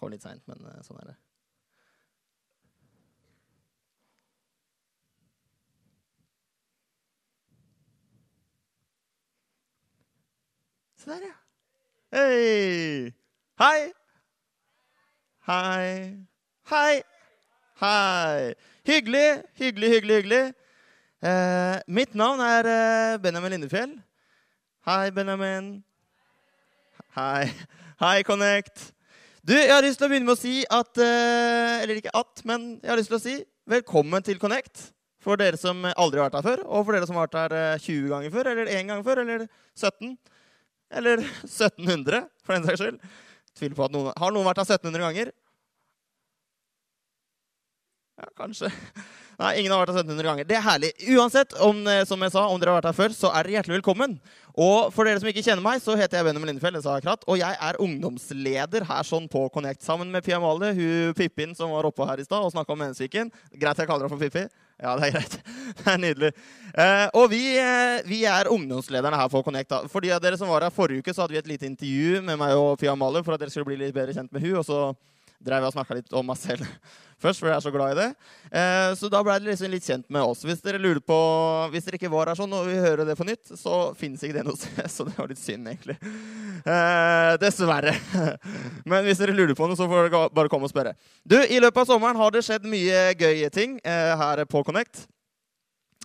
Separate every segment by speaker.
Speaker 1: Kom litt seint, men eh, sånn er det. Se der, ja. Hei! Hei! Hei! Hei! Hei! Hyggelig, hyggelig, hyggelig. hyggelig. Eh, mitt navn er eh, Benjamin Lindefjell. Hei, Benjamin. Hei. Hei, Connect. Du, jeg har lyst til å begynne med å si at eh, Eller ikke at, men jeg har lyst til å si velkommen til Connect. For dere som aldri har vært her før, og for dere som har vært her eh, 20 ganger før, eller 1 gang før, eller 17. Eller 1700, for den saks skyld. Tviler på at noen Har noen vært her 1700 ganger? Ja, kanskje. Nei, ingen har vært her 1700 ganger. Det er herlig. Uansett, om, eh, som jeg sa, om dere har vært her før, så er dere hjertelig velkommen. Og for dere som ikke kjenner meg, så heter jeg Benjamin Lindefeld, det sa jeg akkurat, og jeg er ungdomsleder her sånn på Connect, sammen med Pia Malie, hun Pippin som var oppe her i stad og snakka om Menneskeviken. Greit jeg kaller henne for Pippi? Ja, det er greit. Det er nydelig. Eh, og vi, eh, vi, er ungdomslederne her på Connect. Da. For av dere som var her forrige uke, så hadde vi et lite intervju med meg og Pia Amalie for at dere skulle bli litt bedre kjent med hun, og så drev jeg og snakka litt om meg selv først, for jeg er så glad i det. Eh, så da ble dere liksom litt kjent med oss. Hvis dere lurer på, hvis dere ikke var her sånn og vil høre det på nytt, så finnes ikke det noe sted. Så det var litt synd, egentlig. Eh, dessverre. Men hvis dere lurer på noe, så får dere bare komme og spørre. Du, I løpet av sommeren har det skjedd mye gøye ting eh, her på Connect.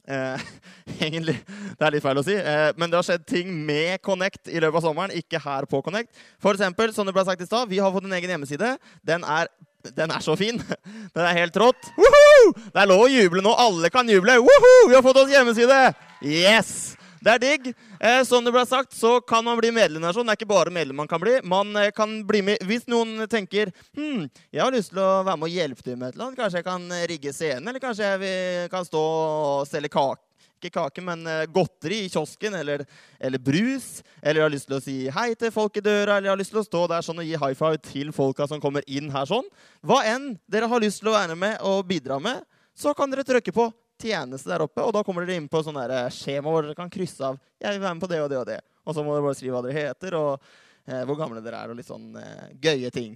Speaker 1: Eh, egentlig, Det er litt feil å si, eh, men det har skjedd ting med Connect i løpet av sommeren, ikke her på Connect. For eksempel, som det ble sagt i stad, vi har fått en egen hjemmeside. Den er, den er så fin. Den er helt rått. Woohoo! Det er lov å juble nå. Alle kan juble. Woohoo! Vi har fått oss hjemmeside! Yes! Det er digg. Eh, som det ble sagt, så kan man bli medlem. i nasjonen. Det er ikke bare medlem man kan bli. Man eh, kan bli med Hvis noen tenker hm, jeg har lyst til å være med og hjelpe til med et eller annet, kanskje jeg kan rigge scenen, eller kanskje jeg kan stå og selge kake ikke kake, men eh, godteri i kiosken, eller, eller, brus. Eller jeg har lyst til å si hei til folk i døra, eller jeg har lyst til å stå der sånn og gi high five til folka som kommer inn her sånn. Hva enn dere har lyst til å være med og bidra med, så kan dere trykke på tjeneste der oppe, og da kommer dere inn på sånn skjema hvor dere kan krysse av jeg vil være med på det og det og det. Og så må dere bare skrive hva dere heter, og eh, hvor gamle dere er, og litt sånn eh, gøye ting.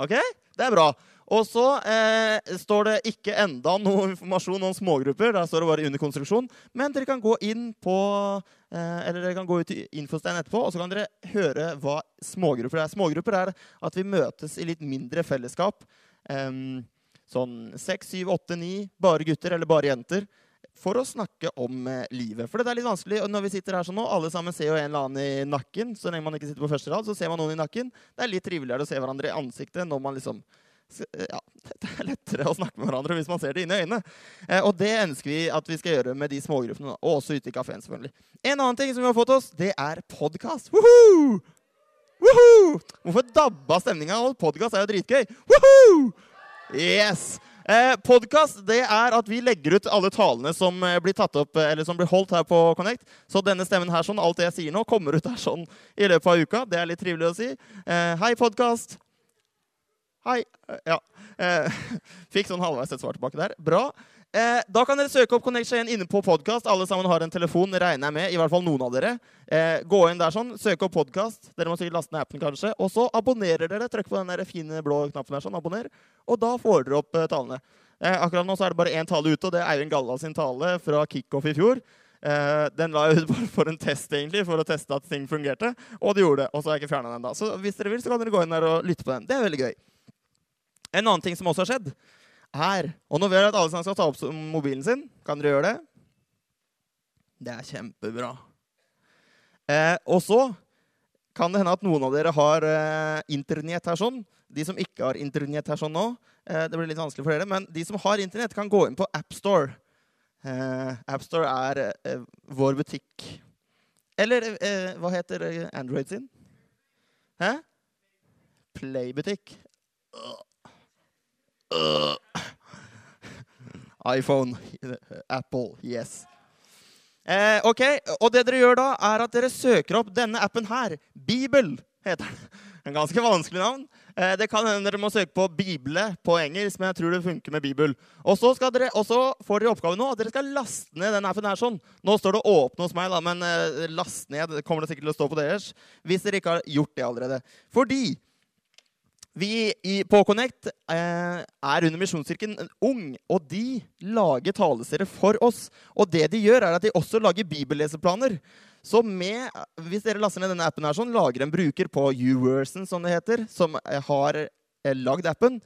Speaker 1: Ok? Det er bra. Og så eh, står det ikke enda noe informasjon om smågrupper. Der står det bare under konstruksjon. Men dere kan gå inn på eh, eller dere kan gå ut i infostein etterpå, og så kan dere høre hva smågrupper er. Smågrupper er at vi møtes i litt mindre fellesskap. Eh, sånn seks, syv, åtte, ni, bare gutter eller bare jenter. For å snakke om eh, livet. For det er litt vanskelig når vi sitter her sånn nå. Alle sammen ser jo en eller annen i nakken. Så lenge man ikke sitter på første rad, så ser man noen i nakken. Det er litt triveligere å se hverandre i ansiktet når man liksom ja, det er lettere å snakke med hverandre hvis man ser det inn i øynene. Eh, og det ønsker vi at vi skal gjøre med de smågruppene. Og også ute i kafeen, selvfølgelig. En annen ting som vi har fått oss, det er podkast. Hvorfor dabba stemninga? Podkast er jo dritgøy. Woohoo! Yes! Eh, Podkast er at vi legger ut alle talene som eh, blir tatt opp, eh, eller som blir holdt her på Connect. Så denne stemmen her, sånn, alt det jeg sier nå, kommer ut her sånn i løpet av uka. Det er litt trivelig å si. Eh, hei, podkast. Hei. Eh, ja. Eh, fikk sånn halvveis et svar tilbake der. Bra. Eh, da kan dere søke opp Connection inne på podkast. Alle sammen har en telefon, regner jeg med. I hvert fall noen av dere. Eh, gå inn der sånn, søk opp podkast. Dere må sikkert laste ned appen, kanskje. Og så abonnerer dere. Trykk på den der fine blå knappen der, sånn, abonner. Og da får dere opp eh, talene. Eh, akkurat nå så er det bare én tale ute, og det er Eivind Galla sin tale fra kickoff i fjor. Uh, den la jeg ut bare for en test, egentlig, for å teste at ting fungerte. Og det gjorde det. Og så har jeg ikke fjerna den da. Så hvis dere vil, så kan dere gå inn der og lytte på den. Det er veldig gøy. En annen ting som også har skjedd, er Og nå vil jeg at alle sammen skal ta opp mobilen sin. Kan dere gjøre det? Det er kjempebra. Eh, og så kan det hende at noen av dere har eh, internett her sånn. De som ikke har internett her sånn nå, eh, det blir litt vanskelig for dere, men de som har internett, kan gå inn på AppStore. Eh, AppStore er eh, vår butikk. Eller eh, hva heter Android sin? Hæ? Playbutikk. Uh iPhone. Apple. Yes. Eh, ok, Og det dere gjør da, er at dere søker opp denne appen her. Bibel heter den. En ganske vanskelig navn. Eh, det kan hende dere må søke på Bible på engelsk, men jeg tror det funker med Bibel. Og så, dere, og så får dere oppgave nå at dere skal laste ned den appen her sånn. Nå står det 'åpne' hos meg, da, men eh, last ned kommer det sikkert til å stå på deres. Hvis dere ikke har gjort det allerede. Fordi vi i, på Connect eh, er under Misjonskirken Ung, og de lager talesere for oss. Og det de gjør, er at de også lager bibelleseplaner. Så med, hvis dere laster ned denne appen, her, sånn, lager en bruker på Uverson, som det heter, som har eh, lagd appen,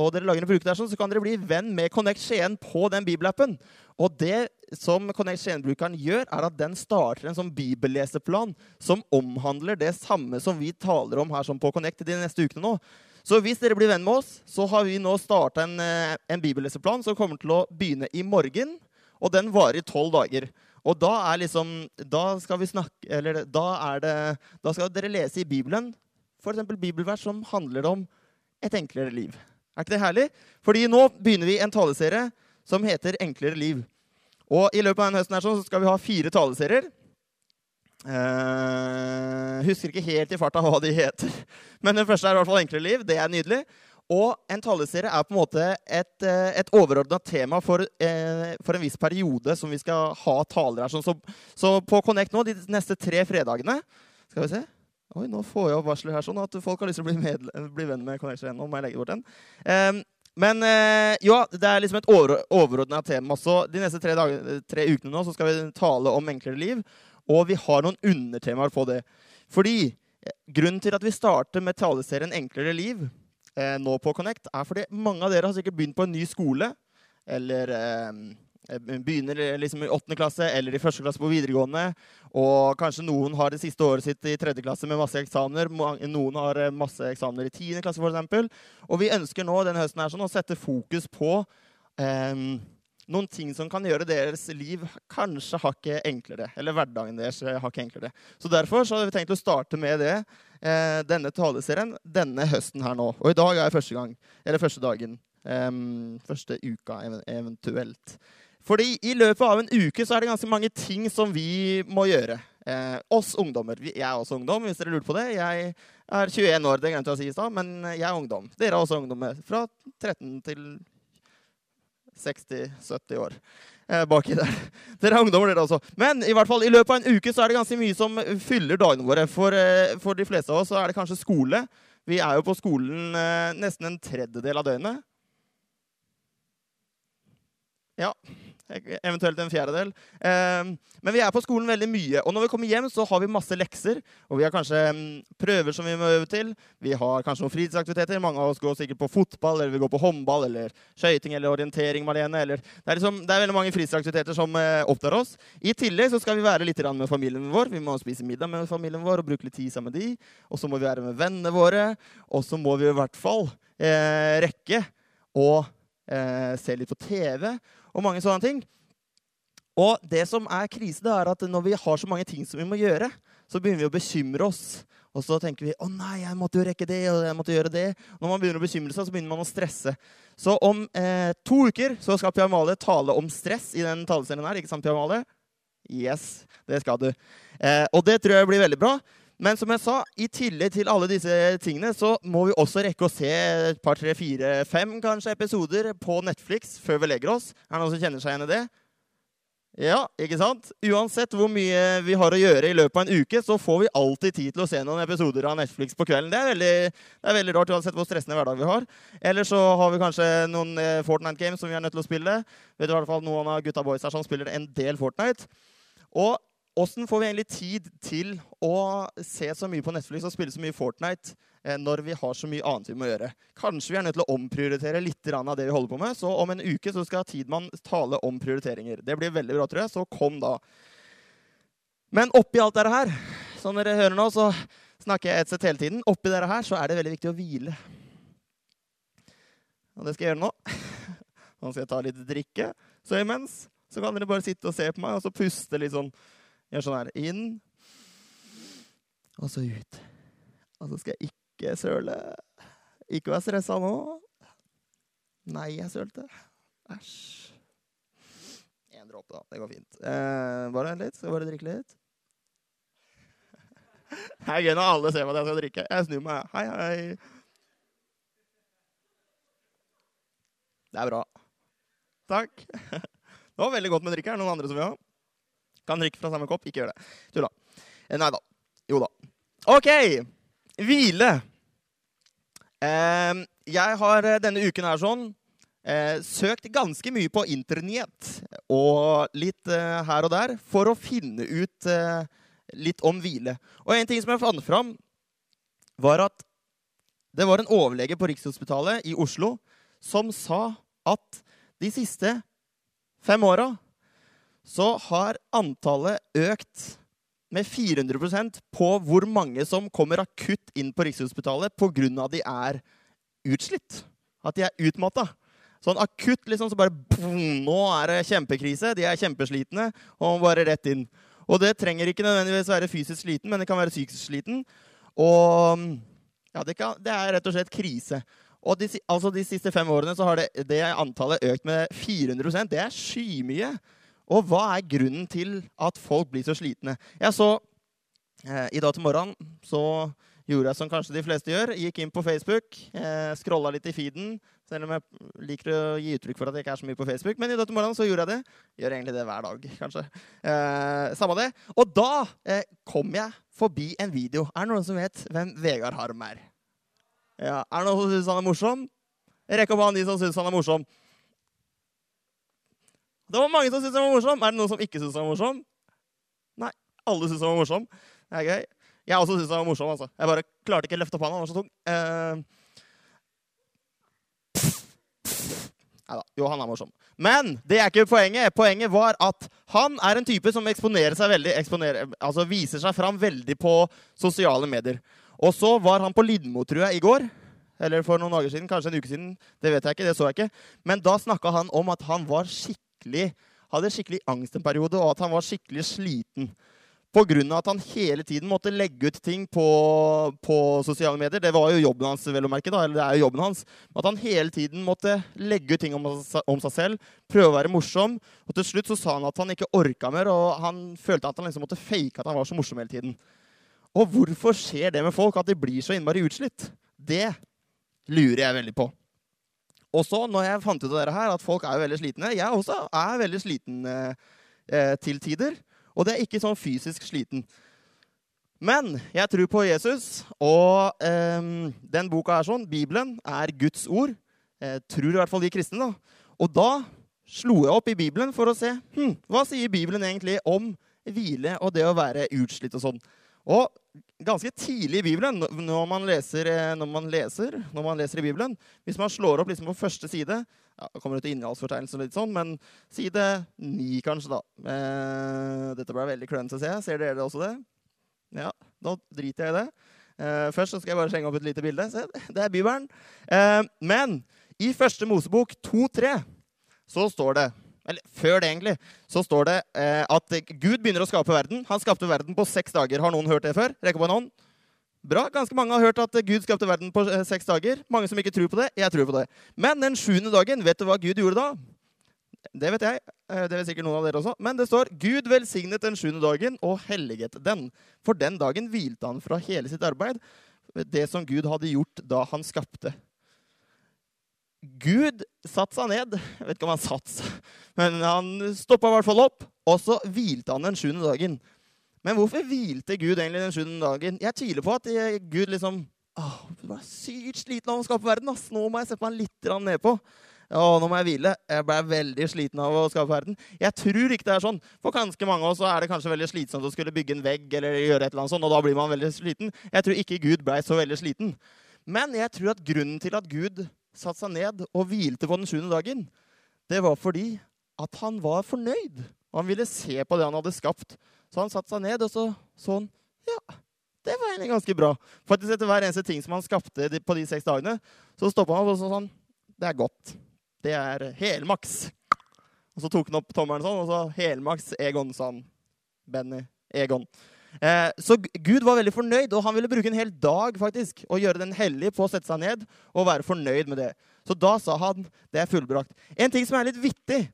Speaker 1: og dere lager en bruker der, sånn, så kan dere bli venn med Connect Skien på den bibelappen. Og det som Connect Skien-brukeren gjør, er at den starter en sånn bibelleseplan som omhandler det samme som vi taler om her sånn på Connect de neste ukene nå. Så hvis dere blir venn med oss, så har vi nå starta en, eh, en bibelleseplan som kommer til å begynne i morgen. Og den varer i tolv dager. Og da er liksom Da skal vi snakke Eller da er det Da skal dere lese i Bibelen f.eks. bibelvers som handler om et enklere liv. Er ikke det herlig? Fordi nå begynner vi en taleserie som heter 'Enklere liv'. Og i løpet av denne høsten her så skal vi ha fire taleserier. Uh, husker ikke helt i farta hva de heter. Men den første er i hvert fall 'Enkle liv'. Det er nydelig. Og en taleserie er på en måte et, eh, et overordna tema for, eh, for, en viss periode som vi skal ha taler her. Så, så, på Connect nå, de neste tre fredagene Skal vi se. Oi, nå får jeg opp varsler her sånn at folk har lyst til å bli, med, bli venn med Connect igjen. Nå må jeg legge bort den. Um, men uh, ja, det er liksom et over, overordna tema. Så de neste tre, dager, tre ukene nå så skal vi tale om enklere liv. Og vi har noen undertemaer på det. Fordi eh, grunnen til at vi starter med taleserien Enklere liv, eh, nå på Connect, er fordi mange av dere har sikkert begynt på en ny skole. Eller eh, eh begynner liksom i åttende klasse eller i første klasse på videregående. Og kanskje noen har det siste året sitt i tredje klasse med masse eksamener. Noen har eh, masse eksamener i tiende klasse, f.eks. Og vi ønsker nå denne høsten her sånn, å sette fokus på eh, noen ting som kan gjøre deres liv kanskje hakket enklere. Eller hverdagen deres hakket enklere. Så derfor så hadde vi tenkt å starte med det eh, denne taleserien denne høsten her nå. Og i dag er første gang. Eller første dagen. Um, første uka eventuelt. Fordi i løpet av en uke så er det ganske mange ting som vi må gjøre. Eh, oss ungdommer. Jeg er også ungdom, hvis dere lurte på det. Jeg er 21 år, det glemte jeg å si i stad, men jeg er ungdom. Dere er også ungdommer. Fra 13 til 60-70 år eh, baki der. Dere er ungdommer, dere også. Men i hvert fall, i løpet av en uke så er det ganske mye som fyller dagene våre. For, eh, for de fleste av oss så er det kanskje skole. Vi er jo på skolen eh, nesten en tredjedel av døgnet. Ja, Eventuelt en fjerdedel. Ehm, men vi er på skolen veldig mye. Og når vi kommer hjem, så har vi masse lekser. Og vi har kanskje mm, prøver som vi må øve til. Vi har kanskje noen fritidsaktiviteter. Mange av oss går sikkert på fotball, eller vi går på håndball, eller skøyting eller orientering. Marlene, eller det, er liksom, det er veldig mange fritidsaktiviteter som eh, opptar oss. I tillegg så skal vi være litt med familien vår. Vi må spise middag med familien vår og bruke litt tid sammen med de. Og så må vi være med vennene våre. Og så må vi i hvert fall eh, rekke å se litt på TV og mange sånne ting. Og det som er krise, det er at når vi har så mange ting som vi må gjøre, så begynner vi å bekymre oss. Og så tenker vi å nei, jeg måtte jo rekke det, og jeg måtte gjøre det. Når man begynner å bekymre seg, så begynner man å stresse. Så om eh, to uker så skal Pia Amalie tale om stress i den taleserien her. Ikke sant, Pia Amalie? Yes, det skal du. Eh, og det tror jeg blir veldig bra. Men som jeg sa, i tillegg til alle disse tingene, så må vi også rekke å se et par, tre, fire, fem kanskje episoder på Netflix før vi legger oss. Er det noen som kjenner seg igjen i det? Ja, ikke sant? Uansett hvor mye vi har å gjøre i løpet av en uke, så får vi alltid tid til å se noen episoder av Netflix på kvelden. Det er veldig, det er veldig rart uansett hvor stressende hverdag vi har. Eller så har vi kanskje noen eh, Fortnite-games som vi er nødt til å spille. Vet du i hvert fall Noen av gutta boys her som spiller en del Fortnite. Og Åssen får vi egentlig tid til å se så mye på Netflix og spille så mye Fortnite eh, når vi har så mye annet vi må gjøre? Kanskje vi er nødt til å omprioritere litt av det vi holder på med. Så om en uke så skal Tidmann tale om prioriteringer. Det blir veldig bra, tror jeg. Så kom da. Men oppi alt dette her, som dere hører nå, så snakker jeg et sett hele tiden. Oppi dette her så er det veldig viktig å hvile. Og det skal jeg gjøre nå. Nå skal jeg ta litt drikke. Så imens så kan dere bare sitte og se på meg og så puste litt sånn Gjør sånn her. Inn. Og så ut. Og så skal jeg ikke søle. Ikke være stressa nå. Nei, jeg sølte. Æsj. Én dråpe, da. Det går fint. Eh, bare vent litt. Skal jeg bare drikke litt. Det er gøy når alle ser at jeg skal drikke. Jeg snur meg. Hei, hei. Det er bra. Takk. Det var veldig godt med drikke. Er det noen andre som vil ha? Kan drikke fra samme kopp. Ikke gjør det. Tulla. Eh, Nei da. Jo da. OK. Hvile. Eh, jeg har eh, denne uken her sånn eh, søkt ganske mye på internett og litt eh, her og der for å finne ut eh, litt om hvile. Og en ting som jeg fant fram, var at det var en overlege på Rikshospitalet i Oslo som sa at de siste fem åra så har antallet økt med 400% på hvor mange som kommer akutt inn på Rikshospitalet pga. de er utslitt. At de er utmatta. Sånn akutt liksom, så bare boom, Nå er det kjempekrise. De er kjempeslitne og bare rett inn. Og det trenger ikke nødvendigvis være fysisk sliten, men det kan være psykisk sliten. Og ja, det, kan, det er rett og slett krise. Og de, altså de siste fem årene så har det, det antallet økt med 400% Det er skymye. Og hva er grunnen til at folk blir så slitne? Jeg så eh, I dag til morgenen så gjorde jeg som kanskje de fleste gjør. Gikk inn på Facebook, eh, scrolla litt i feeden. Selv om jeg liker å gi uttrykk for at jeg ikke er så mye på Facebook. Men i dag til morgenen så gjorde jeg det. Gjør egentlig det hver dag, kanskje. Eh, samme det. Og da eh, kom jeg forbi en video. Er det noen som vet hvem Vegard Harm er? Ja, Er det noen som syns han er morsom? Rekk opp hånden de som syns han er morsom. Det var mange som syntes han var morsom. Er det noen som ikke syns han var morsom? Nei, alle syns han var morsom. Det er gøy. Jeg også syns han var morsom. altså. Jeg bare klarte ikke å løfte opp hånda. Han var så tung. Eh... Nei da. Jo, han er morsom. Men det er ikke poenget. Poenget var at han er en type som eksponerer seg veldig, eksponerer, altså viser seg fram veldig på sosiale medier. Og så var han på Lindmo, tror jeg, i går. Eller for noen dager siden. Kanskje en uke siden. Det vet jeg ikke. Det så jeg ikke. Men da snakka han om at han var skikkelig, hadde skikkelig angst en periode, og at han var skikkelig sliten. Pga. at han hele tiden måtte legge ut ting på, på, sosiale medier. Det var jo jobben hans, vel å merke. da, eller det er jo jobben hans. At han hele tiden måtte legge ut ting om, om, seg selv, prøve å være morsom. Og til slutt så sa han at han ikke orka mer, og han følte at han liksom måtte fake at han var så morsom hele tiden. Og hvorfor skjer det med folk, at de blir så innmari utslitt? Det lurer jeg veldig på. Og så, når jeg fant ut av dere her, at folk er veldig slitne Jeg også er veldig sliten eh, til tider. Og det er ikke sånn fysisk sliten. Men jeg tror på Jesus, og eh, den boka er sånn, Bibelen, er Guds ord. Eh, tror i hvert fall de kristne. da. Og da slo jeg opp i Bibelen for å se hm, hva sier Bibelen egentlig om hvile og det å være utslitt og sånn. Og ganske tidlig i Bibelen, når man leser, eh, når man leser, når man leser i Bibelen Hvis man slår opp liksom på første side ja, kommer ut innholdsfortegnelse innholdsfortegnelsen litt sånn, men side ni, kanskje, da. Eh, dette ble veldig klønete, ser jeg. Ser dere også det? Ja, da driter jeg i det. Eh, først så skal jeg bare slenge opp et lite bilde. Se, det er Bibelen. Eh, men i første Mosebok 2.3 så står det eller før det, egentlig, så står det eh, at Gud begynner å skape verden. Han skapte verden på seks dager. Har noen hørt det før? Rekk opp en hånd. Bra. Ganske mange har hørt at Gud skapte verden på eh, seks dager. Mange som ikke tror på det. Jeg tror på det. Men den sjuende dagen, vet du hva Gud gjorde da? Det vet jeg. Eh, det vet sikkert noen av dere også. Men det står Gud velsignet den sjuende dagen og helliget den. For den dagen hvilte han fra hele sitt arbeid, det som Gud hadde gjort da han skapte. Gud satte seg ned. Jeg vet ikke om han satte seg, men han stoppa i hvert fall opp. Og så hvilte han den sjuende dagen. Men hvorfor hvilte Gud egentlig den sjuende dagen? Jeg tviler på at Gud liksom åh, var sykt sliten av å skape verden. Ass. Nå må jeg sette meg litt nedpå. Å, nå må jeg hvile. Jeg ble veldig sliten av å skape verden. Jeg tror ikke det er sånn. For ganske mange av oss er det kanskje veldig slitsomt å skulle bygge en vegg, eller gjøre et eller annet sånt, og da blir man veldig sliten. Jeg tror ikke Gud ble så veldig sliten. Men jeg tror at grunnen til at Gud satte seg ned og hvilte på den sjuende dagen, det var fordi at han var fornøyd. Og han ville se på det han hadde skapt. Så han satte seg ned, og så så han Ja, det var egentlig ganske bra. Faktisk etter hver eneste ting som han skapte på de seks dagene, så stoppa han og så sånn Det er godt. Det er helmaks. Og så tok han opp tommelen sånn, og så helmaks Egon, sa han. Benny Egon. Eh, så Gud var veldig fornøyd, og han ville bruke en hel dag faktisk, og gjøre den hellig på å sette seg ned og være fornøyd med det. Så da sa han det er fullbrakt. En ting som er litt vittig,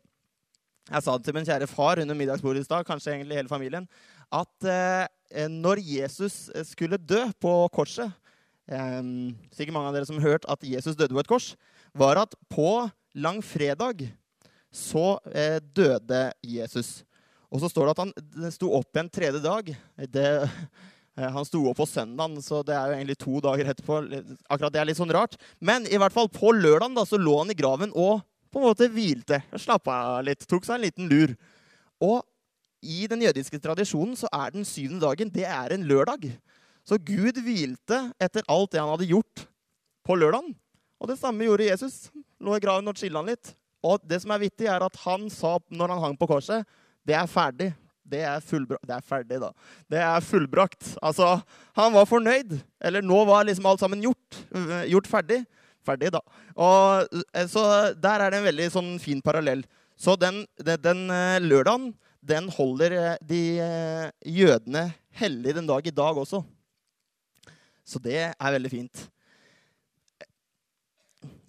Speaker 1: jeg sa det til min kjære far under middagsbordet i stad, kanskje egentlig hele familien, at eh, når Jesus skulle dø på korset eh, Sikkert mange av dere som har hørt at Jesus døde på et kors. Var at på langfredag så døde Jesus. Og så står det at han sto opp igjen tredje dag. Det, eh, han sto opp på søndagen, så det er jo egentlig to dager etterpå. Akkurat det er litt sånn rart. Men i hvert fall på lørdagen da, så lå han i graven og på en måte hvilte. Slappa av litt. Tok seg en liten lur. Og i den jødiske tradisjonen så er den syvende dagen det er en lørdag. Så Gud hvilte etter alt det han hadde gjort på lørdagen. Og det samme gjorde Jesus. Lå i graven og chilla litt. Og det som er vittig, er at han sa når han hang på korset det er ferdig. Det er. Det er ferdig, da. Det er fullbrakt. Altså, han var fornøyd. Eller nå var liksom alt sammen gjort. Gjort ferdig. Ferdig, da. Og, eh, så der er det en veldig sånn fin parallell. Så den, den, den eh, lørdagen, den holder de jødene hellig den dag i dag også. Så det er veldig fint.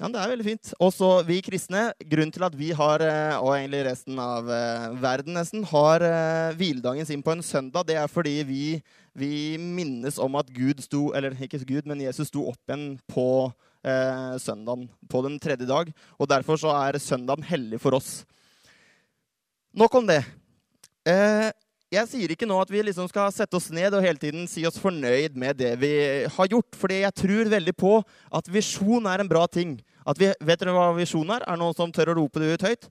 Speaker 1: Ja, det er veldig fint. Og så vi kristne, grunnen til at vi har, eh, og egentlig resten av eh, verden nesten, har eh, hviledagen sin på en søndag, det er fordi vi, vi, minnes om at Gud sto, eller ikke Gud, men Jesus sto opp igjen på eh, søndagen, på den tredje dag. Og derfor så er søndagen hellig for oss. Nok om det. Eh, jeg sier ikke nå at vi liksom skal sette oss ned og hele tiden si oss fornøyd med det vi har gjort, fordi jeg tror veldig på at visjon er en bra ting. Vi, vet dere hva visjon er? Er det noen som tør å rope det ut høyt?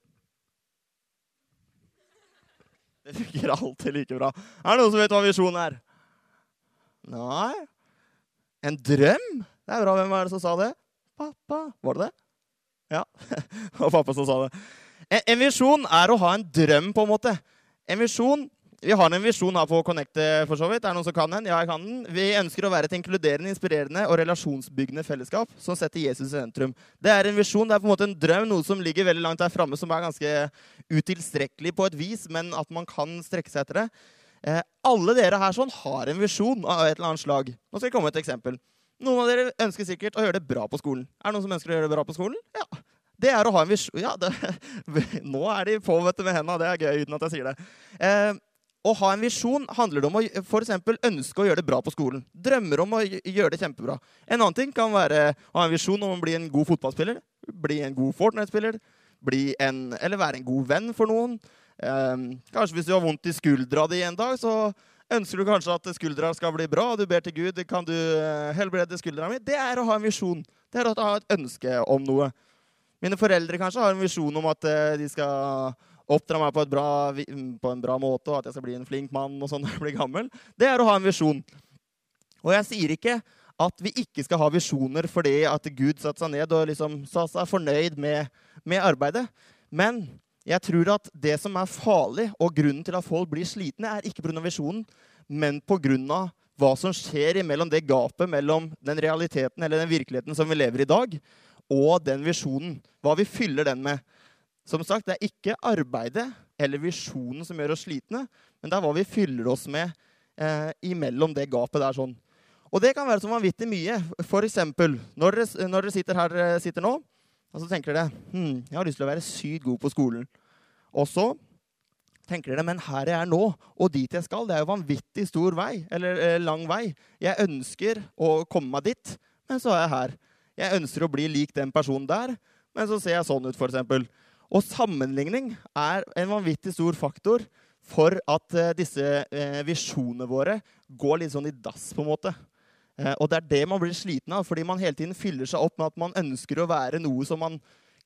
Speaker 1: Det funker alltid like bra. Er det noen som vet hva visjon er? Nei? En drøm? Det er bra. Hvem er det som sa det? Pappa. Var det det? Ja. det var pappa som sa det. En, en visjon er å ha en drøm, på en måte. En visjon vi har en visjon her på Connecte, for så vidt. Er det noen som kan den? Ja, jeg kan den. Vi ønsker å være et inkluderende, inspirerende og relasjonsbyggende fellesskap som setter Jesus i sentrum. Det er en visjon, det er på en måte en drøm, noe som ligger veldig langt der framme, som er ganske utilstrekkelig på et vis, men at man kan strekke seg etter det. Eh, alle dere her sånn har en visjon av et eller annet slag. Nå skal jeg komme med et eksempel. Noen av dere ønsker sikkert å gjøre det bra på skolen. Er det noen som ønsker å gjøre det bra på skolen? Ja. Det er å ha en visjon Ja, det, nå er de på vet du, med henda. Det er gøy uten at jeg sier det. Eh, å ha en visjon handler om å for ønske å gjøre det bra på skolen. Drømmer om å gjøre det kjempebra. En annen ting kan være å ha en visjon om å bli en god fotballspiller. Bli en god Fortnite-spiller. Eller være en god venn for noen. Eh, kanskje hvis du har vondt i skuldra di en dag, så ønsker du kanskje at skuldra skal bli bra, og du ber til Gud kan du eh, helbrede skuldra mi. Det er å ha en visjon. Det er å ha et ønske om noe. Mine foreldre kanskje har en visjon om at eh, de skal oppdra meg på, bra, på, en bra måte, og at jeg skal bli en flink mann og sånn når jeg blir gammel. Det er å ha en visjon. Og jeg sier ikke at vi ikke skal ha visjoner fordi at Gud satte seg ned og liksom sa seg fornøyd med, med arbeidet. Men jeg tror at det som er farlig, og grunnen til at folk blir slitne, er ikke pga. visjonen, men pga. hva som skjer imellom det gapet mellom den realiteten eller den virkeligheten som vi lever i i dag, og den visjonen. Hva vi fyller den med. Som sagt, det er ikke arbeidet eller visjonen som gjør oss slitne, men det er hva vi fyller oss med eh, imellom det gapet der. sånn. Og det kan være så vanvittig mye. Eksempel, når når dere sitter her sitter nå, og så tenker dere hm, jeg har lyst til å være sykt god på skolen. Og så tenker dere men her jeg er nå, og dit jeg skal, det er jo vanvittig stor vei, eller eh, lang vei. Jeg ønsker å komme meg dit, men så er jeg her. Jeg ønsker å bli lik den personen der, men så ser jeg sånn ut, f.eks. Og sammenligning er en vanvittig stor faktor for at uh, disse uh, visjonene våre går litt sånn i dass, på en måte. Uh, og det er det man blir sliten av, fordi man hele tiden fyller seg opp med at man ønsker å være noe som man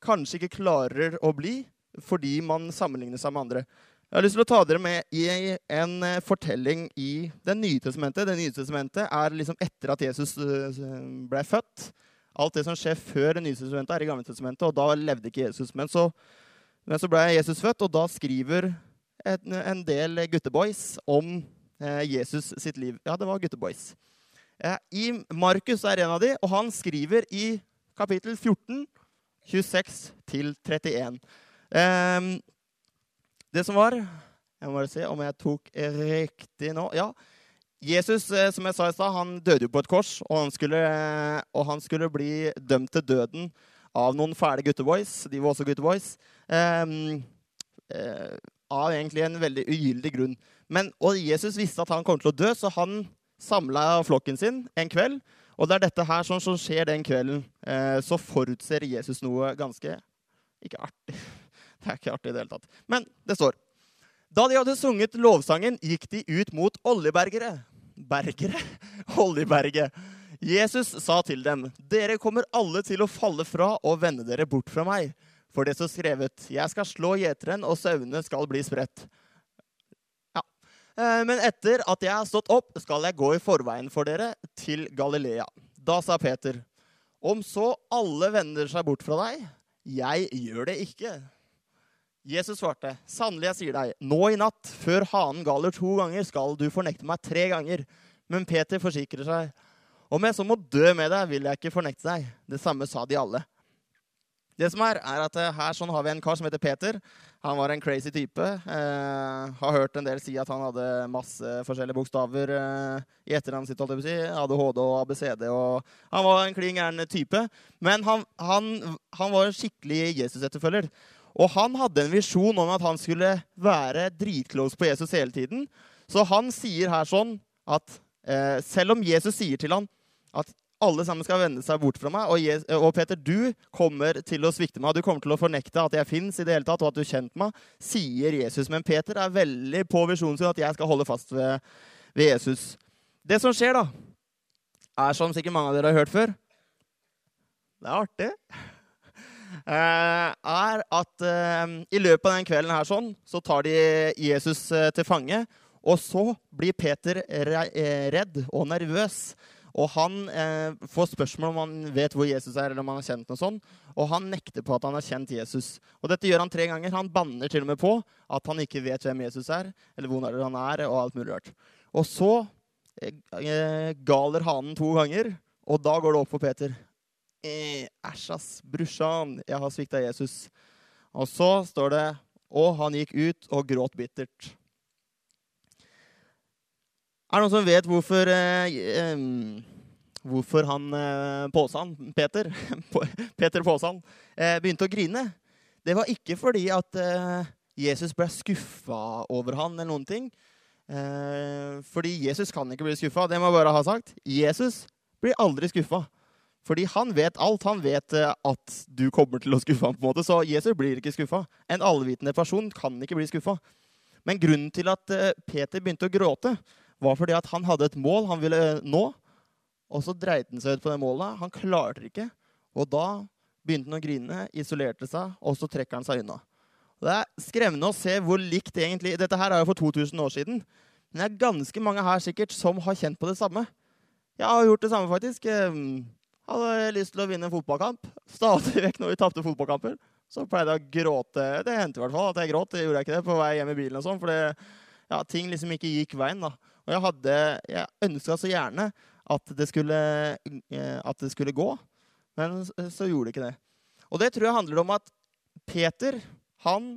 Speaker 1: kanskje ikke klarer å bli, fordi man sammenligner seg med andre. Jeg har lyst til å ta dere med i en fortelling i Det nye testamentet. Det nye testamentet er liksom etter at Jesus ble født. Alt det som skjer før Det nye testamentet, er i Gamle testamentet, og da levde ikke Jesus. Men så, men så ble Jesus født, og da skriver en, en del gutteboys om eh, Jesus sitt liv. Ja, det var gutteboys. Eh, Markus er en av de, og han skriver i kapittel 14, 26 til 31. Eh, det som var Jeg må bare se om jeg tok riktig nå. Ja, Jesus eh, som jeg sa i sted, han døde jo på et kors, og han, skulle, og han skulle bli dømt til døden av noen fæle gutteboys. De var også gutteboys. Eh, eh, av egentlig en veldig ugyldig grunn. Men, og Jesus visste at han kom til å dø, så han samla flokken sin en kveld. Og det er dette her som, som skjer den kvelden. Eh, så forutser Jesus noe ganske Ikke artig. Det er ikke artig i det hele tatt. Men det står Da de hadde sunget lovsangen, gikk de ut mot oljebergere. Bergere? Oljeberget. Jesus sa til dem, 'Dere kommer alle til å falle fra og vende dere bort fra meg.' For det står skrevet, 'Jeg skal slå gjeteren, og sauene skal bli spredt'. Ja. Eh, men etter at jeg har stått opp, skal jeg gå i forveien for dere til Galilea. Da sa Peter, 'Om så alle vender seg bort fra deg, jeg gjør det ikke.' Jesus svarte, 'Sannelig, jeg sier deg, nå i natt, før hanen galer to ganger, skal du fornekte meg tre ganger.' Men Peter forsikrer seg, 'Om jeg så må dø med deg, vil jeg ikke fornekte deg.' Det samme sa de alle. Det som er, er at Her sånn har vi en kar som heter Peter. Han var en crazy type. Eh, har hørt en del si at han hadde masse forskjellige bokstaver eh, i etternavnet sitt. si. ADHD og ABCD. og Han var en klin gæren type. Men han, han, han var en skikkelig Jesus-etterfølger. Og han hadde en visjon om at han skulle være dritclose på Jesus hele tiden. Så han sier her sånn at eh, selv om Jesus sier til ham at alle sammen skal vende seg bort fra meg, og, Jesus, og, Peter, du kommer til å svikte meg, du kommer til å fornekte at jeg fins og at du kjente meg, sier Jesus. Men Peter er veldig på visjonen sin at jeg skal holde fast ved, ved Jesus. Det som skjer, da, er som sikkert mange av dere har hørt før Det er artig. Eh, er at eh, i løpet av den kvelden her sånn, så tar de Jesus eh, til fange. Og så blir Peter redd og nervøs. Og han eh, får spørsmål om han vet hvor Jesus er, eller om han har kjent noe sånt. Og han nekter på at han har kjent Jesus. Og dette gjør han tre ganger. Han banner til og med på at han ikke vet hvem Jesus er, eller hvor han er, og alt mulig rart. Og så eh, galer hanen to ganger, og da går det opp for Peter. Æsj, ass. Brorsan, jeg har svikta Jesus. Og så står det Og han gikk ut og gråt bittert. Er det noen som vet hvorfor eh, Hvorfor han eh, Påsan, Peter, Peter Påsan, eh, begynte å grine? Det var ikke fordi at eh, Jesus ble skuffa over han eller noen ting. Eh, fordi Jesus kan ikke bli skuffa. Det må jeg bare ha sagt. Jesus blir aldri skuffa. Fordi han vet alt. Han vet at du kommer til å skuffe ham. på en måte, Så Jesus blir ikke skuffa. En allvitende person kan ikke bli skuffa. Men grunnen til at Peter begynte å gråte, var fordi at han hadde et mål han ville nå. Og så dreit han seg ut på det målet. Han klarte det ikke. Og da begynte han å grine, isolerte seg, og så trekker han seg unna. Det er skremmende å se hvor likt egentlig Dette her er jo for 2000 år siden. Men det er ganske mange her sikkert som har kjent på det samme. Jeg har gjort det samme, faktisk. Hadde lyst til å vinne en fotballkamp. Stadig vekk når vi tapte fotballkamper. Så pleide jeg å gråte. Det hendte i hvert fall at jeg gråt. Det gjorde jeg ikke det på vei hjem i bilen og sånn. For ja, ting liksom ikke gikk veien. da. Og jeg, hadde, jeg ønska så gjerne at det, skulle, eh, at det skulle gå, men så gjorde det ikke det. Og det tror jeg handler om at Peter han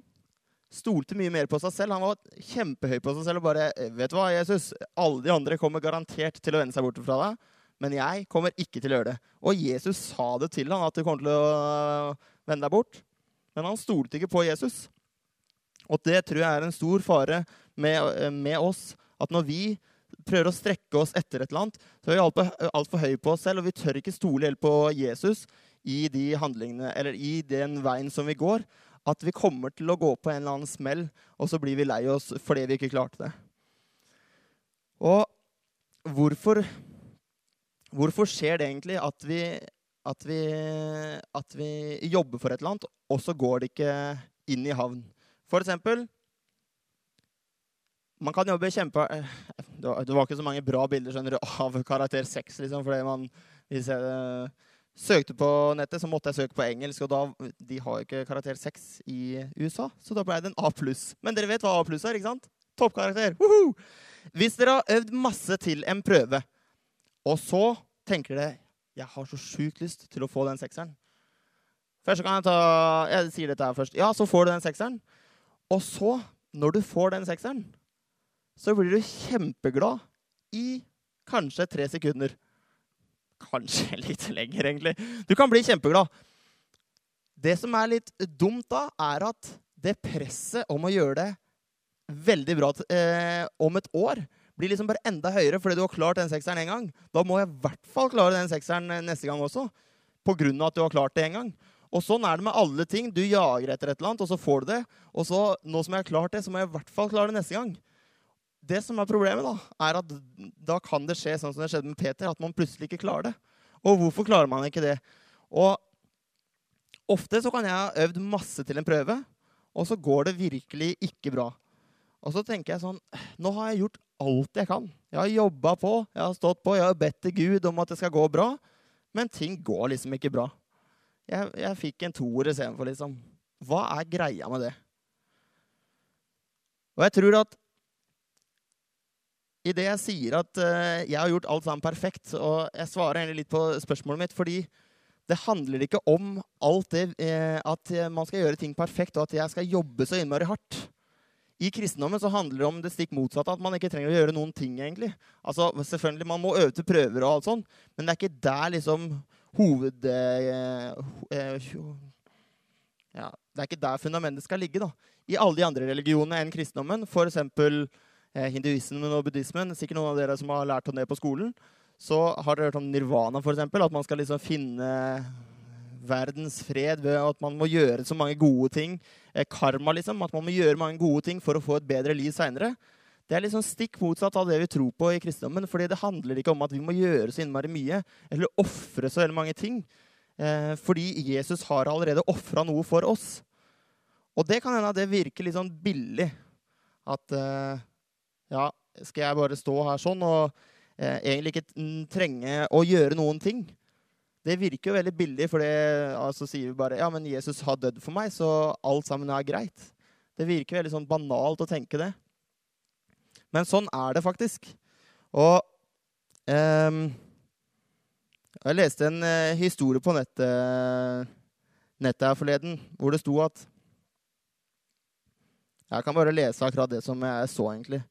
Speaker 1: stolte mye mer på seg selv. Han var kjempehøy på seg selv og bare Vet du hva, Jesus? Alle de andre kommer garantert til å vende seg bort fra deg, men jeg kommer ikke til å gjøre det. Og Jesus sa det til han at du kommer til å vende deg bort, men han stolte ikke på Jesus. Og det tror jeg er en stor fare med, med oss at når vi prøver å strekke oss etter et eller annet, så er vi altfor alt for høye på oss selv, og vi tør ikke stole helt på Jesus i de handlingene, eller i den veien som vi går. At vi kommer til å gå på en eller annen smell, og så blir vi lei oss fordi vi ikke klarte det. Og hvorfor, hvorfor skjer det egentlig at vi, at, vi, at vi jobber for et eller annet, og så går det ikke inn i havn? For eksempel man kan jobbe kjempe... Eh, det var ikke så mange bra bilder skjønner du, av karakter 6. Liksom, fordi man, hvis jeg uh, søkte på nettet, så måtte jeg søke på engelsk. Og da, de har jo ikke karakter 6 i USA, så da ble det en A pluss. Men dere vet hva A pluss er, ikke sant? Toppkarakter. Woohoo! Hvis dere har øvd masse til en prøve, og så tenker dere jeg har så sjukt lyst til å få den sekseren. Først kan jeg ta Jeg sier dette her først. Ja, så får du den sekseren. Og så, når du får den sekseren så blir du kjempeglad i kanskje tre sekunder. Kanskje litt lenger, egentlig. Du kan bli kjempeglad. Det som er litt dumt da, er at det presset om å gjøre det veldig bra eh, om et år. Blir liksom bare enda høyere fordi du har klart den sekseren en gang. Da må jeg i hvert fall klare den sekseren eh, neste gang også. På grunn av at du har klart det en gang. Og sånn er det med alle ting. Du jager etter et eller annet, og så får du det. Og så, nå som jeg har klart det, så må jeg i hvert fall klare det neste gang. Det som er problemet, da, er at da kan det skje sånn som det skjedde med Peter, at man plutselig ikke klarer det. Og hvorfor klarer man ikke det? Og ofte så kan jeg ha øvd masse til en prøve, og så går det virkelig ikke bra. Og så tenker jeg sånn Nå har jeg gjort alt jeg kan. Jeg har jobba på, jeg har stått på, jeg har bedt til Gud om at det skal gå bra. Men ting går liksom ikke bra. Jeg, jeg fikk en toer istedenfor, liksom. Hva er greia med det? Og jeg tror at i det jeg sier at uh, jeg har gjort alt sammen perfekt, og jeg svarer egentlig litt på spørsmålet mitt, fordi det handler ikke om alt det uh, at man skal gjøre ting perfekt, og at jeg skal jobbe så innmari hardt. I kristendommen så handler det om det stikk motsatte, at man ikke trenger å gjøre noen ting. egentlig. Altså, selvfølgelig, Man må øve til prøver, og alt sånt, men det er ikke der liksom hoved... Eh, ja, det er ikke der fundamentet skal ligge. da. I alle de andre religionene enn kristendommen, f.eks. Eh, hinduismen og buddhismen, sikkert noen av dere som har lært om det på skolen, så har dere hørt om nirvana, f.eks. At man skal liksom finne verdens fred ved at man må gjøre så mange gode ting. Eh, karma, liksom. At man må gjøre mange gode ting for å få et bedre liv seinere. Det er liksom stikk motsatt av det vi tror på i kristendommen. fordi det handler ikke om at vi må gjøre så innmari mye eller ofre så veldig mange ting. Eh, fordi Jesus har allerede ofra noe for oss. Og det kan hende at det virker litt sånn billig. At eh, ja, skal jeg bare stå her sånn og egentlig ikke trenge å gjøre noen ting? Det virker jo veldig billig, for det, altså, sier vi bare ja, men Jesus har dødd for meg, så alt sammen er greit. Det virker veldig sånn banalt å tenke det. Men sånn er det faktisk. Og eh, Jeg leste en eh, historie på nettet, nettet her forleden hvor det sto at Jeg kan bare lese akkurat det som jeg så, egentlig.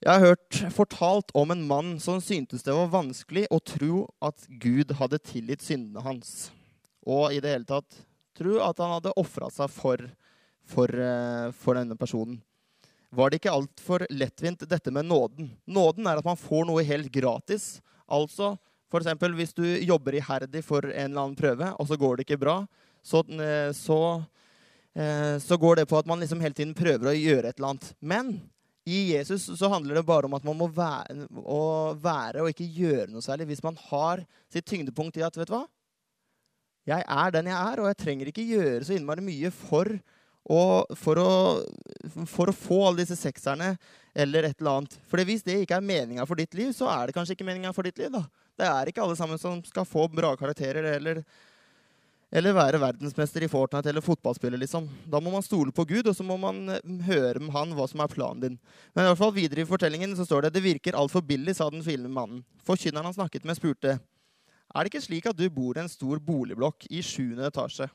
Speaker 1: Jeg har hørt fortalt om en mann som syntes det var vanskelig å tro at Gud hadde tilgitt syndene hans, og i det hele tatt tro at han hadde ofra seg for, for, eh, for, denne personen. Var det ikke altfor lettvint, dette med nåden? Nåden er at man får noe helt gratis. Altså, eksempel, hvis du jobber iherdig for en eller annen prøve, og så går det ikke bra, så, eh, så, eh, så går det på at man liksom hele tiden prøver å gjøre et eller annet. Men i Jesus så handler det bare om at man må være, være, og ikke gjøre noe særlig. Hvis man har sitt tyngdepunkt i at vet du hva? Jeg er den jeg er, og jeg trenger ikke gjøre så innmari mye for å, for, å, for å få alle disse sekserne eller et eller annet. For hvis det ikke er meninga for ditt liv, så er det kanskje ikke meninga for ditt liv. da. Det er ikke alle sammen som skal få bra karakterer eller eller være verdensmester i Fortnite eller fotballspiller. liksom. Da må man stole på Gud, og så må man eh, høre med han hva som er planen din. Men i hvert fall videre i fortellingen så står det det virker altfor billig, sa den filmende mannen. Forkynneren han snakket med, spurte er det ikke slik at du bor i en stor boligblokk i sjuende etasje.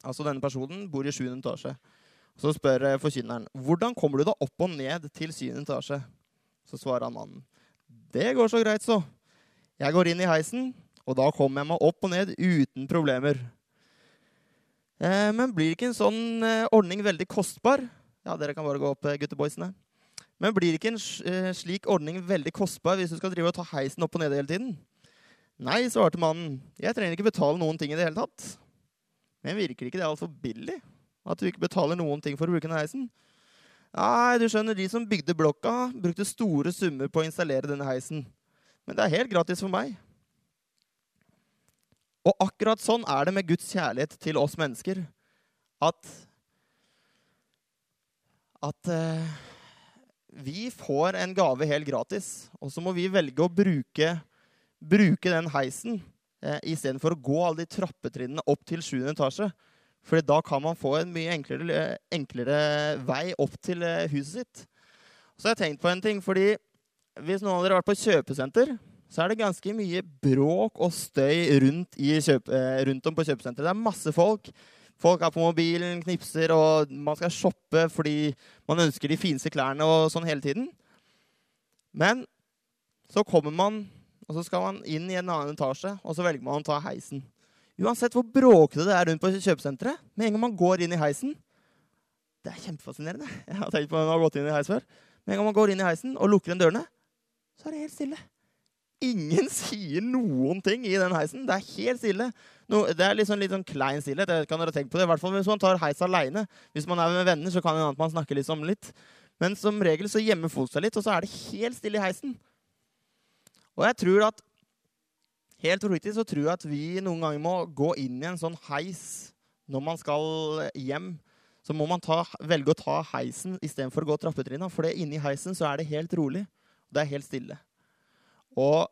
Speaker 1: Altså denne personen bor i sjuende etasje. Så spør eh, forkynneren hvordan kommer du da opp og ned til syvende etasje. Så svarer han mannen det går så greit, så. Jeg går inn i heisen, og da kom jeg meg opp og ned uten problemer. Eh, men blir ikke en sånn eh, ordning veldig kostbar? Ja, dere kan bare gå opp, eh, gutteboysene. Men blir ikke en slik ordning veldig kostbar hvis du skal drive og ta heisen opp og ned hele tiden? Nei, svarte mannen. Jeg trenger ikke betale noen ting i det hele tatt. Men virker ikke det altfor billig? At du ikke betaler noen ting for å bruke denne heisen? Nei, du skjønner, de som bygde blokka, brukte store summer på å installere denne heisen. Men det er helt gratis for meg. Og akkurat sånn er det med Guds kjærlighet til oss mennesker. At At eh, vi får en gave helt gratis, og så må vi velge å bruke, bruke den heisen eh, istedenfor å gå alle de trappetrinnene opp til 7. etasje. For da kan man få en mye enklere, enklere vei opp til uh, huset sitt. Så jeg har tenkt på en ting, fordi hvis noen av dere har vært på kjøpesenter så er det ganske mye bråk og støy rundt, kjøp, eh, rundt om på kjøpesenteret. Det er masse folk. Folk er på mobilen, knipser, og man skal shoppe fordi man ønsker de fineste klærne og sånn hele tiden. Men så kommer man, og så skal man inn i en annen etasje, og så velger man å ta heisen. Uansett hvor bråkete det er rundt på kjøpesenteret, med en gang man går inn i heisen, Det er kjempefascinerende. Jeg har tenkt på når man har gått inn i heis før. Men en gang man går inn i heisen og lukker igjen dørene, så er det helt stille. Ingen sier noen ting i den heisen. Det er helt stille. No, det er liksom litt sånn klein stillhet. Jeg kan dere tenke på det. I hvert fall hvis man tar heis aleine. Hvis man er med venner, så kan en annen man snakke liksom litt. Men som regel så gjemmer folk seg litt, og så er det helt stille i heisen. Og jeg tror at Helt riktig så tror jeg at vi noen ganger må gå inn i en sånn heis når man skal hjem. Så må man ta, velge å ta heisen istedenfor å gå trappetrinna. For inni heisen så er det helt rolig. Det er helt stille. Og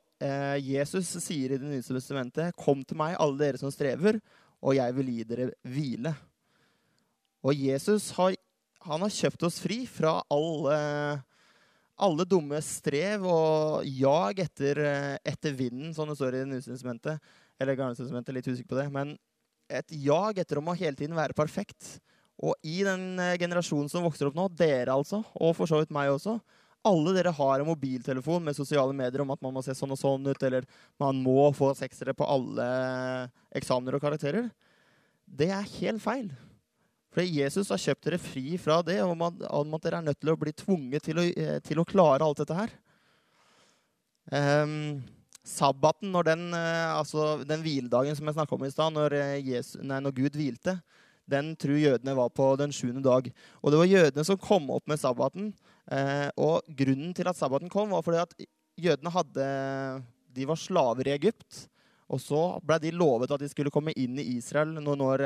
Speaker 1: Jesus sier i Det nye testamentet, 'Kom til meg, alle dere som strever, og jeg vil gi dere hvile'. Og Jesus har, har kjøpt oss fri fra alle, alle dumme strev og jag etter, etter vinden, som det står i Det nye testamentet. Eller Gamle testamentet, litt usikker på det. Men et jag etter om å hele tiden være perfekt. Og i den eh, generasjonen som vokser opp nå, dere altså, og for så vidt meg også, alle dere har en mobiltelefon med sosiale medier om at man må se sånn og sånn ut, eller man må få seksere på alle eksamener og karakterer. Det er helt feil. For Jesus har kjøpt dere fri fra det, om at, om at dere er nødt til å bli tvunget til å, eh, til å klare alt dette her. Um, sabbaten, når den, uh, altså den hviledagen som jeg snakka om i stad, når, når, Gud hvilte, den tror jødene var på den sjuende dag. Og det var jødene som kom opp med sabbaten. Uh, og grunnen til at sabbaten kom, var fordi at jødene hadde De var slaver i Egypt. Og så ble de lovet at de skulle komme inn i Israel noen år,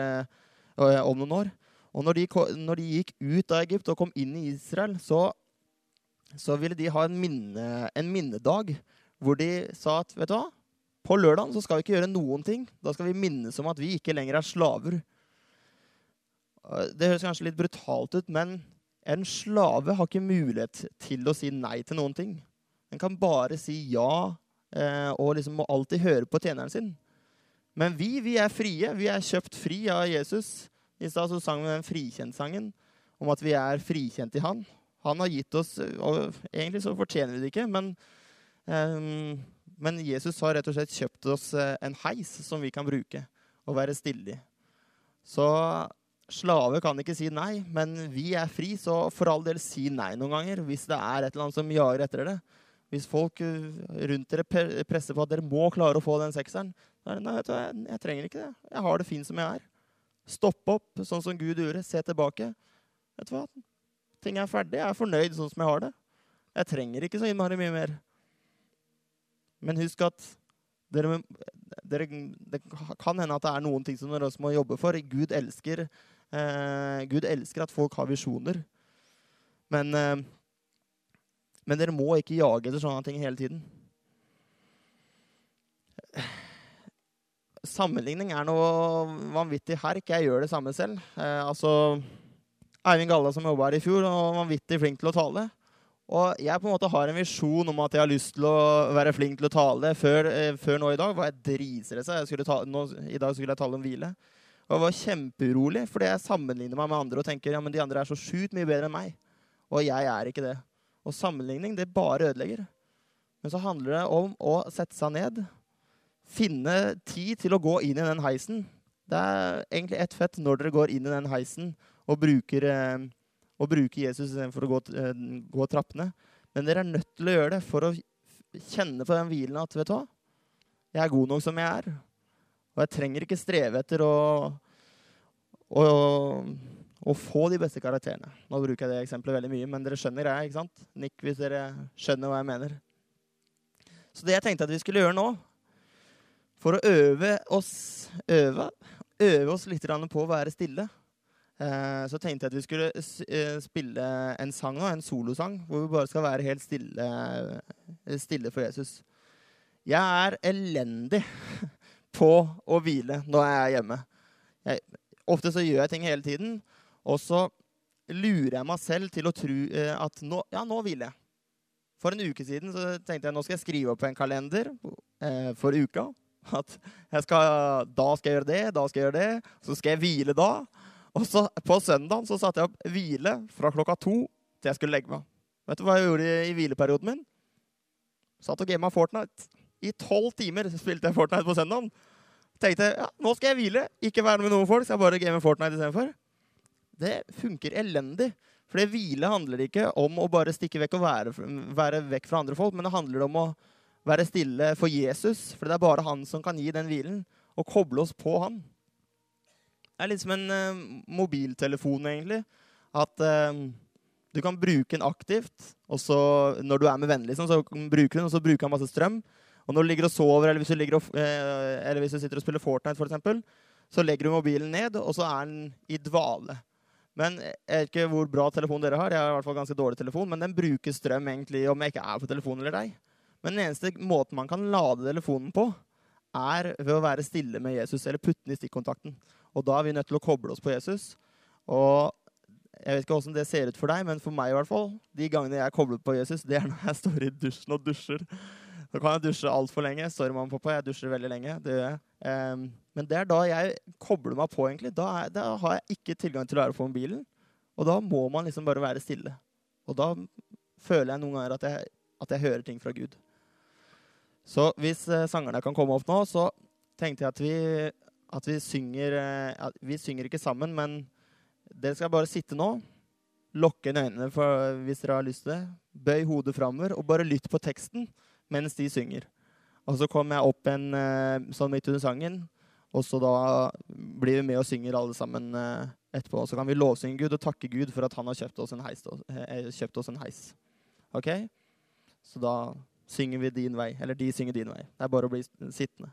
Speaker 1: om noen år. Og når de, når de, gikk ut av Egypt og kom inn i Israel, så, så ville de ha en, minne, en, minnedag hvor de sa at vet du hva, på lørdag skal vi ikke gjøre noen ting. Da skal vi minnes om at vi ikke lenger er slaver. Det høres kanskje litt brutalt ut, men en slave har ikke mulighet til å si nei til noen ting. En kan bare si ja eh, og liksom må alltid høre på tjeneren sin. Men vi, vi er frie. Vi er kjøpt fri av Jesus. I stad sang vi den frikjentsangen om at vi er frikjent i Han. Han har gitt oss og Egentlig så fortjener vi det ikke, men, um, men Jesus har rett og slett kjøpt oss eh, en heis som vi kan bruke og være stille i. Så slave kan ikke si nei, men vi er fri, så for all del si nei noen ganger hvis det er et eller annet som jager etter det. Hvis folk eh, rundt dere presser på at dere må klare å få den sekseren, da er det nei, vet du, jeg, jeg trenger ikke det. Jeg har det fint som jeg er. Stopp opp, sånn som Gud gjorde. Se tilbake. Vet du hva? Ting er ferdig. Jeg er fornøyd sånn som jeg har det. Jeg trenger ikke så innmari mye mer. Men husk at dere, dere, det kan hende at det er noen ting som dere også må jobbe for. Gud elsker, Gud elsker at folk har visjoner. Men, eh, men dere må ikke jage etter sånne ting hele tiden. sammenligning er noe vanvittig herk. Jeg gjør det samme selv. Eh, altså, Eivind Galla som jobba her i fjor, var vanvittig flink til å tale. Og jeg på en måte har en visjon om at jeg har lyst til å være flink til å tale. Før, eh, før nå i dag var jeg dritstressa. I dag skulle jeg tale om hvile. Og var kjempeurolig fordi jeg sammenligner meg med andre og tenker ja, men de andre er så sjukt mye bedre enn meg. Og jeg er ikke det. Og sammenligning, det bare ødelegger. Men så handler det om å sette seg ned finne tid til å gå inn i den heisen. Det er egentlig ett fett når dere går inn i den heisen og bruker, eh, og bruker Jesus istedenfor å gå, eh, gå trappene. Men dere er nødt til å gjøre det for å kjenne på den hvilen at vet du hva, jeg er god nok som jeg er. Og jeg trenger ikke streve etter å, å, å få de beste karakterene. Nå bruker jeg det eksempelet veldig mye, men dere skjønner greia. ikke sant? Nikk hvis dere skjønner hva jeg mener. Så det jeg tenkte at vi skulle gjøre nå, for å øve oss, øve, øve oss litt på å være stille, eh, så tenkte jeg at vi skulle eh, spille en sang nå, en solosang, hvor vi bare skal være helt stille, eh, stille for Jesus. Jeg er elendig på å hvile når jeg er hjemme. Jeg, ofte så gjør jeg ting hele tiden, og så lurer jeg meg selv til å tro at nå, ja, nå hviler jeg. For en uke siden så tenkte jeg nå skal jeg skrive opp en kalender eh, for uka. At skal, da skal jeg gjøre det, da skal jeg gjøre det. Så skal jeg hvile da. Og så på søndagen så satte jeg opp hvile fra klokka to til jeg skulle legge meg. Vet du hva jeg gjorde i hvileperioden min? Satt og gama Fortnite. I tolv timer spilte jeg Fortnite på søndagen. Tenkte ja, nå skal jeg hvile. Ikke være med noen folk, skal bare game Fortnite istedenfor. det funker elendig. For det hvile handler ikke om å bare stikke vekk og være, være vekk fra andre folk, men det handler om å være stille for Jesus. For det er bare han som kan gi den hvilen, og koble oss på han. Det er litt som en uh, mobiltelefon, egentlig. At uh, du kan bruke den aktivt, og så når du er med venner, liksom, så bruker du den, og så bruker han masse strøm. Og når du ligger og sover, eller hvis du, og, uh, eller hvis du sitter og spiller Fortnite, for eksempel, så legger du mobilen ned, og så er den i dvale. Men Jeg vet ikke hvor bra telefon dere har. Jeg har i hvert fall ganske dårlig telefon, men den bruker strøm egentlig om jeg ikke er på telefonen eller deg. Men den eneste måten man kan lade telefonen på, er ved å være stille med Jesus eller putte den i stikkontakten. Og da er vi nødt til å koble oss på Jesus. Og jeg vet ikke åssen det ser ut for deg, men for meg i hvert fall, de gangene jeg er koblet på Jesus, det er når jeg står i dusjen og dusjer. Så kan jeg dusje altfor lenge. Sorry, mamma og pappa, jeg dusjer veldig lenge. Det gjør jeg. Um, men det er da jeg kobler meg på, egentlig. Da, er, da, har jeg ikke tilgang til å være på mobilen. Og da må man liksom bare være stille. Og da føler jeg noen ganger at jeg, at jeg hører ting fra Gud. Så hvis uh, sangerne kan komme opp nå, så tenkte jeg at vi, at vi synger uh, Vi synger ikke sammen, men dere skal bare sitte nå. Lukke øynene for, hvis dere har lyst til det. Bøy hodet framover og bare lytt på teksten mens de synger. Og så kommer jeg opp en uh, sånn midt under sangen, og så da blir vi med og synger alle sammen uh, etterpå. Og så kan vi lovsynge Gud og takke Gud for at han har kjøpt oss en heis. Uh, kjøpt oss en heis. Ok? Så da synger vi din vei. Eller de synger din vei. Det er bare å bli sittende.